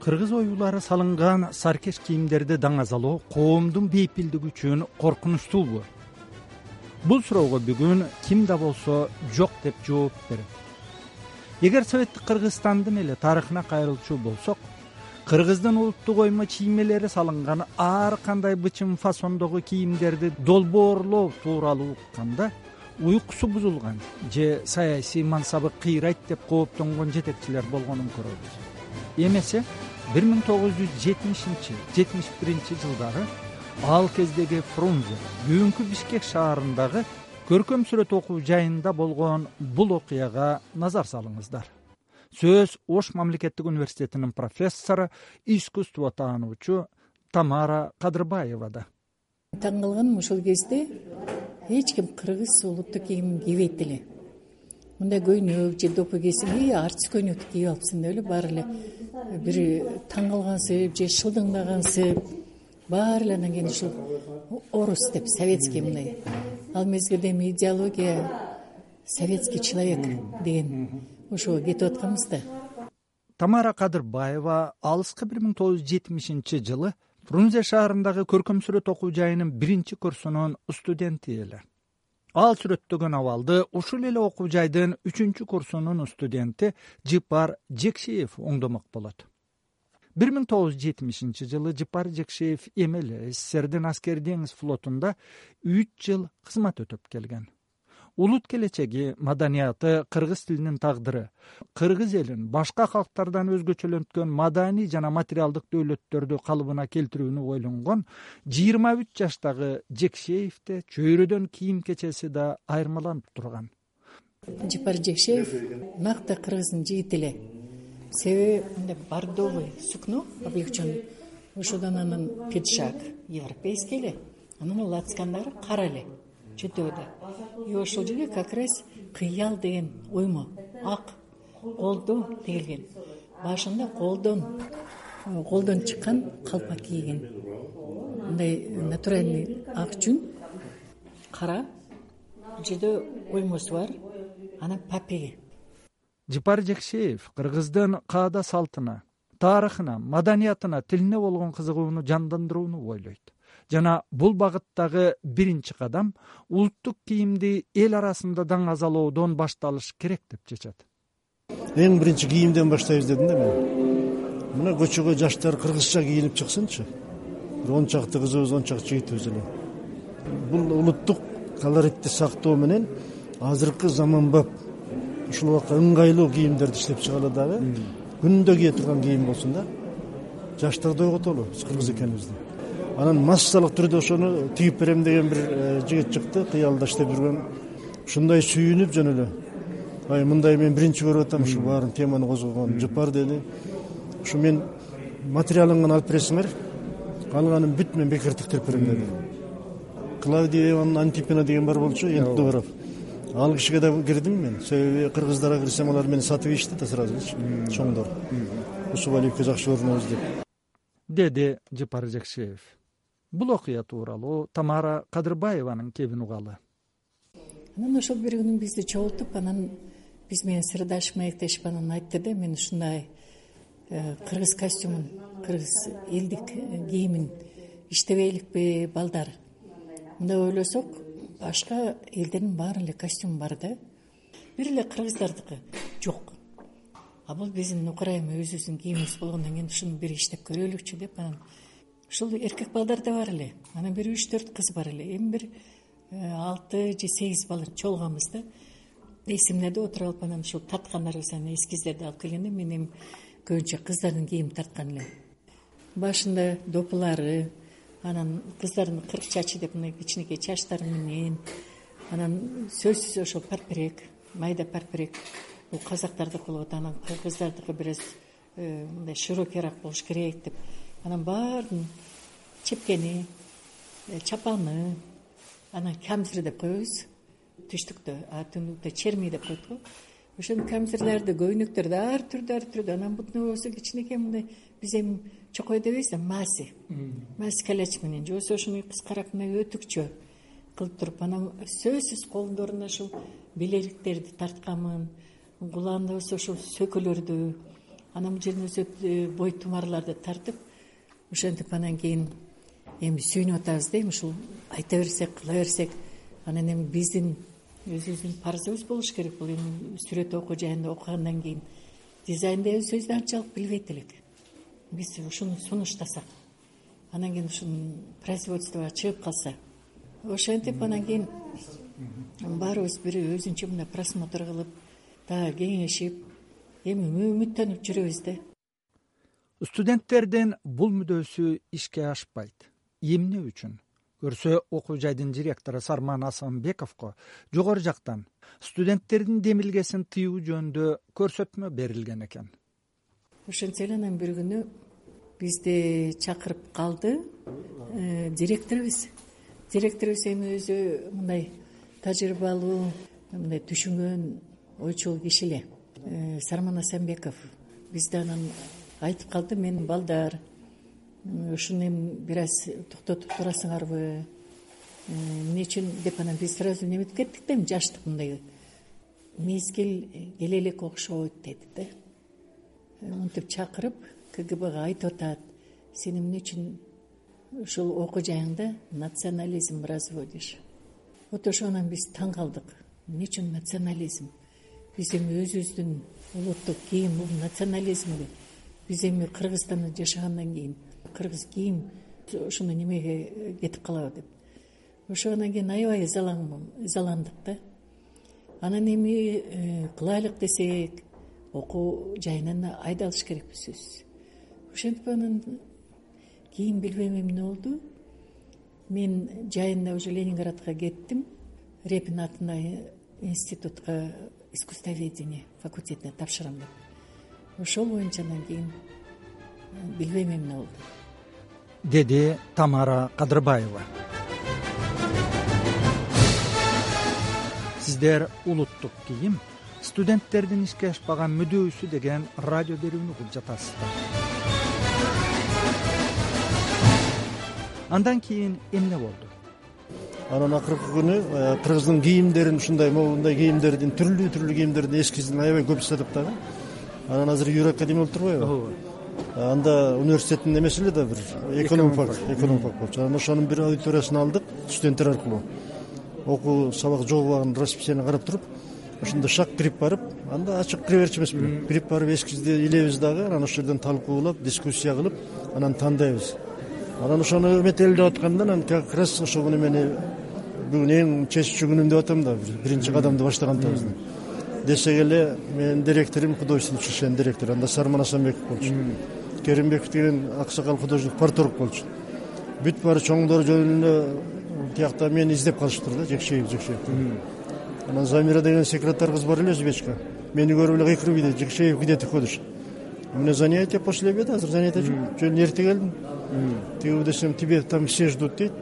кыргыз оюлары салынган саркеш кийимдерди даңазалоо коомдун бейпилдиги үчүн коркунучтуубу бул суроого бүгүн ким да болсо жок деп жооп берет. Эгер советтик кыргызстандын эле тарыхына кайрылчу болсок кыргыздын улуттук оймо чиймелери салынган ар кандай бычым фасондогу кийимдерди долбоорлоо тууралуу укканда уйкусу бузулган же саясий мансабы кыйрайт деп кооптонгон жетекчилер болгонун көрөбүз. Эмесе бир миң тогуз жүз жетимишинчи жетимиш биринчи жылдары ал кездеги фрунзе бүгүнкү бишкек шаарындагы көркөм сүрөт окуу жайында болгон бул окуяга назар салыңыздар. Сөз ош мамлекеттик университетинин профессору искусство таануучу тамара кадырбаевада. Таң калганым ошол кезде эч ким кыргыз улуттук кийимин кийбейт эле мындай көйнөк же допу кийсең ий артист көйнөктү кийип алыпсың деп эле баары эле. Бир таң калгансып же шылдыңдагансып баары эле анан кийин ушул орус деп советский мындай. Ал мезгилде эми идеология советский человек деген ошого кетип атканбыз да. Тамара кадырбаева алыскы бир миң тогуз жүз жетимишинчи жылы фрунзе шаарындагы көркөм сүрөт окуу жайынын биринчи курсунун студенти эле ал сүрөттөгөн абалды ушул эле окуу жайдын үчүнчү курсунун студенти жыпар жекшиев оңдомок болот. Бир миң тогуз жүз жетимишинчи жылы жыпар жекшиев эми эле сссрдин аскери деңиз флотунда үч жыл кызмат өтөп келген улут келечеги маданияты кыргыз тилинин тагдыры. Кыргыз элин башка калктардан өзгөчөлөнткөн маданий жана материалдык дөөлөттөрдү калыбына келтирүүнү ойлонгон жыйырма үч жаштагы жекшеевде чөйрөдөн кийим кечеси да айырмаланып турган. Жыпар жекшеев накты кыргыздын жигити эле. Себеби мындай бордовый сукно облегченный ошодон анан пиджак европейский эле. Анан лацкандары кара эле чөнтөгүдө и ошол жерге как раз кыял деген оймо ак колдо тигилген. Башында колдон колдон чыккан калпак кийген мындай натуральный ак жүн кара бул жерде оймосу бар анан папеги. Жыпар жекшеев кыргыздын каада салтына тарыхына маданиятына тилине болгон кызыгууну жандандырууну ойлойт жана бул багыттагы биринчи кадам улуттук кийимди эл арасында даңазалоодон башталыш керек деп чечет эң биринчи кийимден баштайбыз дедим да мен. Мына көчөгө жаштар кыргызча кийинип чыксынчы. Бир он чакты кызыбыз он чакты жигитибиз эле. Бул улуттук колоритти сактоо менен азыркы заманбап ушул убакка ыңгайлуу кийимдерди иштеп чыгалы дагы. Күнүндө кие турган кийим болсун да жаштарды ойготолу. Биз кыргыз экенибизди анан массалык түрдө ошону тигип берем деген бир э, жигит чыкты кыялда иштеп жүргөн. Ушундай сүйүнүп жөн эле. Ай мындай мен биринчи көрүп атам ушул баарын теманы козгогон жыпар деди. Ушу мен материалын гана алып бересиңер калганын бүт мен бекер тиктирип берем деди. Клавдия ивановна антипина деген бар болчу элдугуров ал кишиге да кирдим мен. Себеби кыргыздарга кирсем алар мени сатып ийишти да сразучу чоңдор. Усубалиевке жакшы көрүнөбүз деп. Деди жыпар жекшеев бул окуя тууралуу тамара кадырбаеванын кебин угалы. Анан ошол бир күнү бизди чогултуп анан биз менен сырдашып маектешип анан айтты да мен ушундай э, кыргыз костюмун кыргыз элдик кийимин иштебейликпи балдар? Мындай ойлосок башка элдердин баарынын эле костюму бар да. Бир эле кыргыздардыкы жок. А бул биздин укурайым өзүбүздүн кийимибиз болгондон кийин ушуну бир иштеп көрөлүкчү деп анан ушул эркек балдар да бар эле. Анан бир үч төрт кыз бар эле. Эми бир э, алты же сегиз бала чогулганбыз да. Эсимде отуруп алып анан ушул тарткандарыбыз анан эскиздерди алып келгенде мен эми көбүнчө кыздардын кийимин тарткан элем. Башында допулары анан кыздардын кырк чачы деп мындай кичинекей чачтары менен анан сөзсүз ошол парперек майда парперек бул казактардыкы болот анан кыргыздардыкы бир аз э, мындай широкийраак болуш керек деп. Анан баарын чепкени э, чапаны анан камзир деп коебуз. Түштүктө а түндүктө черми деп коет го. Ошонун камзирлерди көйнөктөрдү ар түрдүү ар түрдүү анан бутуна болбосо кичинекей мындай биз эми чокой дебейбиз да маси. Маси каляч менен. Же болбосо ошону кыскараак мындай өтүкчө кылып туруп анан сөзсүз колдоруна ушул белегиктерди тартканмын кулагында болсо ушул сөкөлөрдү анан бул жерден өзү э, бой тумарларды тартып ошентип анан кийин эми сүйүнүп атабыз да эми ушул айта берсек кыла берсек анан эми биздин өзүбүздүн парызыбыз болуш керек. Бул эми сүрөт окуу жайында окугандан кийин дизайн деген сөздү анчалык билбейт элек. Биз ушуну сунуштасак анан кийин ушуну производствого чыгып калса ошентип анан кийин баарыбыз бир өзүнчө мындай просмотр кылып дагы кеңешип эми үмүттөнүп жүрөбүз да. Студенттердин бул мүдөөсү ишке ашпайт эмне үчүн? Көрсө окуу жайдын директору сарман асанбековго жогору жактан студенттердин демилгесин тыюу жөнүндө көрсөтмө берилген экен. Ошентсе эле анан бир күнү бизди чакырып калды э, директорубуз. Директорубуз эми өзү мындай тажрыйбалуу мындай түшүнгөн ойчул киши эле. Э, сарман асанбеков бизде анан айтып калды мен балдар ушуну эми бир аз токтотуп турасыңарбы э, эмне үчүн деп анан биз сразу неметип кеттик да эми жаштык мындай мезгил келе элек окшойт деди да. Мынтип чакырып кгбга айтып атат сен эмне үчүн ушул окуу жайыңда национализм разводишь? Вот ошо анан биз таң калдык. Эмне үчүн национализм? Биз эми өзүбүздүн улуттук кийим бул национализмби биз эми кыргызстанда жашагандан кийин кыргыз кийим ушуну немеге кетип калабы деп. Ошо кийин аябай ызаландык да. Анан эми э, кылайлык десек окуу жайынан айдалыш керекпиз сөзсүз ошентип анан кийин билбейм эмне болду. Мен жайында уже ленинградка кеттим. Репин атындагы институтка искусствоведение факультетине тапшырам деп. Ошол боюнча анан кийин э, билбейм эмне болду деди тамара кадырбаева. Сиздер улуттук кийим студенттердин ишке ашпаган мүдөөсү деген радио берүүнү угуп жатасыздар. Андан кийин эмне болду? Анан акыркы күнү э, кыргыздын кийимдерин ушундай могундай кийимдердин түрлүү түрлүү кийимдердин эскизин аябай көп жасадык дагы анан азыр юракка эме болуп турбайбы? Ооба анда университеттин эмеси эле да бир экономфак экономфак болчу. Анан ошонун бир аудиториясын алдык студенттер аркылуу. Окуу сабак жогубаган расписание карап туруп ошондо шак кирип барып анда ачык кире берчү эмеспи кирип барып эскизди илебиз дагы анан ошол жерден талкуулап дискуссия кылып анан тандайбыз. Анан ошону эметелеп атканда анан как раз ошол күнү мени бүгүн эң чечүүчү күнүм деп атам да биринчи кадамды баштагандабыз десек эле менин директорум художественный училищенин директору анда сарман асанбеков болчу керимбеков деген аксакал художник парторг болчу. Бүт баары чоңдор жөнүндө тиякта мени издеп калышыптыр да жекшеев жекшеев анан замира деген секретарь кыз бар эле өзбечка мени көрүп эле кыйкырып ийди жекшеев где ты ходишь у меня занятие после обеда азыр занятие жок. Жөн эрте келдим. Тиги десем тебе там все ждут дейт.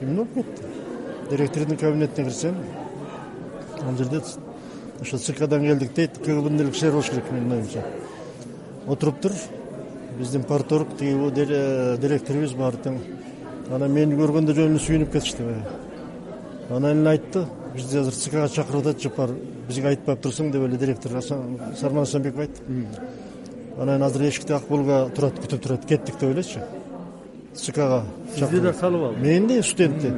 Эмне болуп кетти? Директордун кабинетине кирсем ал жерде ошо цкдан келдик дейт. Кгбдын эле кишилери болуш керек менин оюмча. Отуруптур биздин парторг тиги директорубуз баары тең анан мени көргөндө жөн эле сүйүнүп кетишти баягы анан эле айтты бизди азыр цкга чакырып атат жапар бизге айтпай турсуң деп эле директор сарман асанбеков айтты. Анан азыр эшикте акболго турат күтүп турат кеттик деп элечи цкга сизди да салып алды. Мени да студентти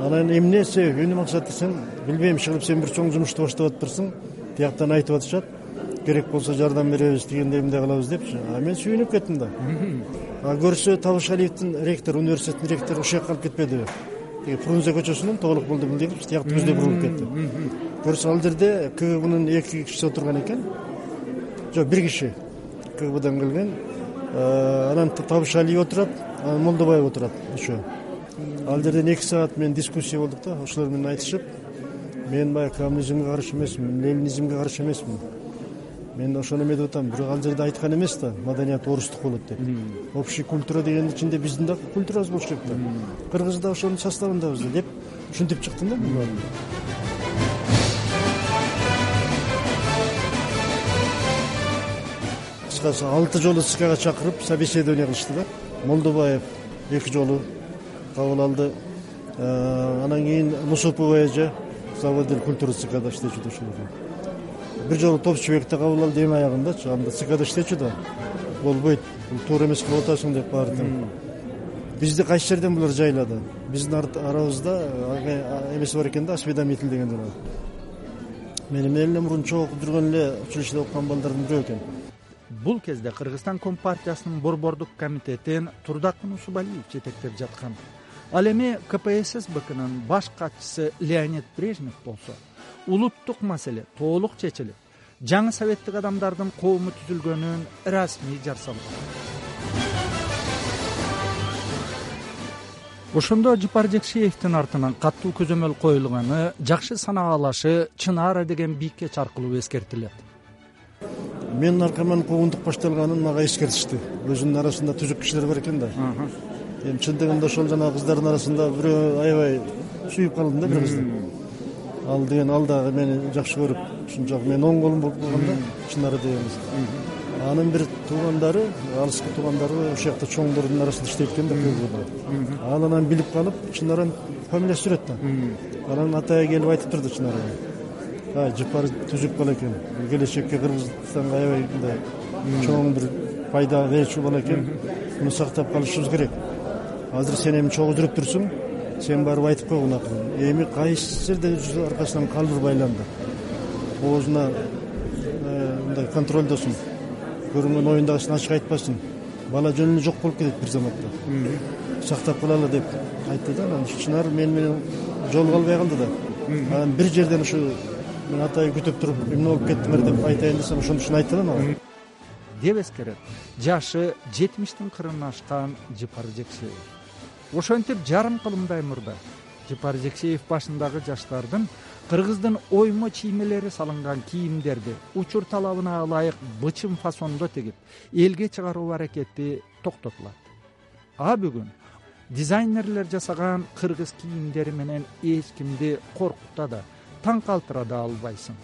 анан эмне себеби эмне максат десем билбейм иши кылып сен бир чоң жумушту баштап атыптырсың тияктан айтып атышат керек болсо жардам беребиз тигиндей эминдей кылабыз депчи? А мен сүйүнүп кеттим да. А көрсө табышалиевдин ректору университеттин ректору ушул жака алып кетпедиби тиги фрунзе көчөсүнөн тоголок молдобилдиев тиякты көздөй бурулуп кетти. Көрсө ал жерде кгбнын эки кишиси отурган экен. Жок бир киши кгбдан келген. Анан табышалиев отурат анан молдобаев отурат еще ал жерден эки саат менен дискуссия болдук да ошолор менен айтышып. Мен баягы коммунизмге каршы эмесмин ленинизмге каршы эмесмин мен ошону эметип атам. Бирок ал жерде айткан эмес да маданият орустук болот деп. Общий культура дегендин ичинде биздин да культурабыз болуш керек да. Кыргыз да ошонун составындабыз да деп ушинтип чыктым да. Мен кыскасы алты жолу цкга чакырып собеседование кылышты да. Молдобаев эки жолу кабыл алды. Э, анан кийин нусупова эже заводитель культуры цкда иштечү ошол бир жолу топчу бекте кабыл алды эң аягындачы анда ckда иштечү да. Болбойт бул туура эмес кылып атасың деп баары тең бизди кайсы жерден булар жайлады биздин арабызда эмеси бар экен да осведомитель деген жанагы мени менен эле мурун чогуу окуп жүргөн эле училищеде окуган балдардын бирөө экен. Бул кезде кыргызстан компартиясынын борбордук комитетин турдакын усубалиев жетектеп жаткан. Ал эми кпссбкнын баш катчысы леонид брежнев болсо улуттук маселе толук чечилип жаңы советтик адамдардын коому түзүлгөнүн расмий жарсалган. Ошондо жыпар жекшеевдин артынан катуу көзөмөл коюлганы жакшы санаалашы чынаара деген бийкеч аркылуу эскертилет. Менин аркаман куугунтук башталганын мага эскертишти. Өзүнүн арасында түзүк кишилер бар экен да. Эми чын дегенде ошол жанагы кыздардын арасында бирөө аябай сүйүп калдым да бир кызды ал деген ал дагы мени жакшы көрүп ушунчалык менин оң колум болуп калган да чынара деген анын бир туугандары алыскы туугандары ушул жакта чоңдордун арасында иштейт экен да көбү ал анан билип калып чынаранын фамилиясы жүрөт да. Анан атайы келип айтып турду чынарага жыпар түзүк бала экен. Келечекке кыргызстанга аябай мындай чоң бир пайда берчү бала экен. Муну сактап калышыбыз керек. Азыр сен эми чогуу жүрүп турсуң сен барып айтып койгун акырын эми кайсы жерде жүрсө аркасынан калбыр байланды? Оозуна э, мындай контролдосун көрүнгөн оюн дагы ачык айтпасын. Бала жөн эле жок болуп кетет бир заматта. Сактап калалы деп айтты да анан чынар мени менен жолуга албай калды да. Анан бир жерден ушу мен атайын күтүп туруп эмне болуп кеттиңер деп айтайын десем ошону ушуну айтты да мага деп эскерет. Жашы жетимиштин кырын ашкан жыпар жекшеев ошентип жарым кылымдай мурда. Жыпар жекшеев башындагы жаштардын кыргыздын оймо чиймелери салынган кийимдерди учур талабына ылайык бычым фасондо тигип элге чыгаруу аракети токтотулат а бүгүн дизайнерлер жасаган кыргыз кийимдери менен эч кимди коркута да таң калтыра да албайсың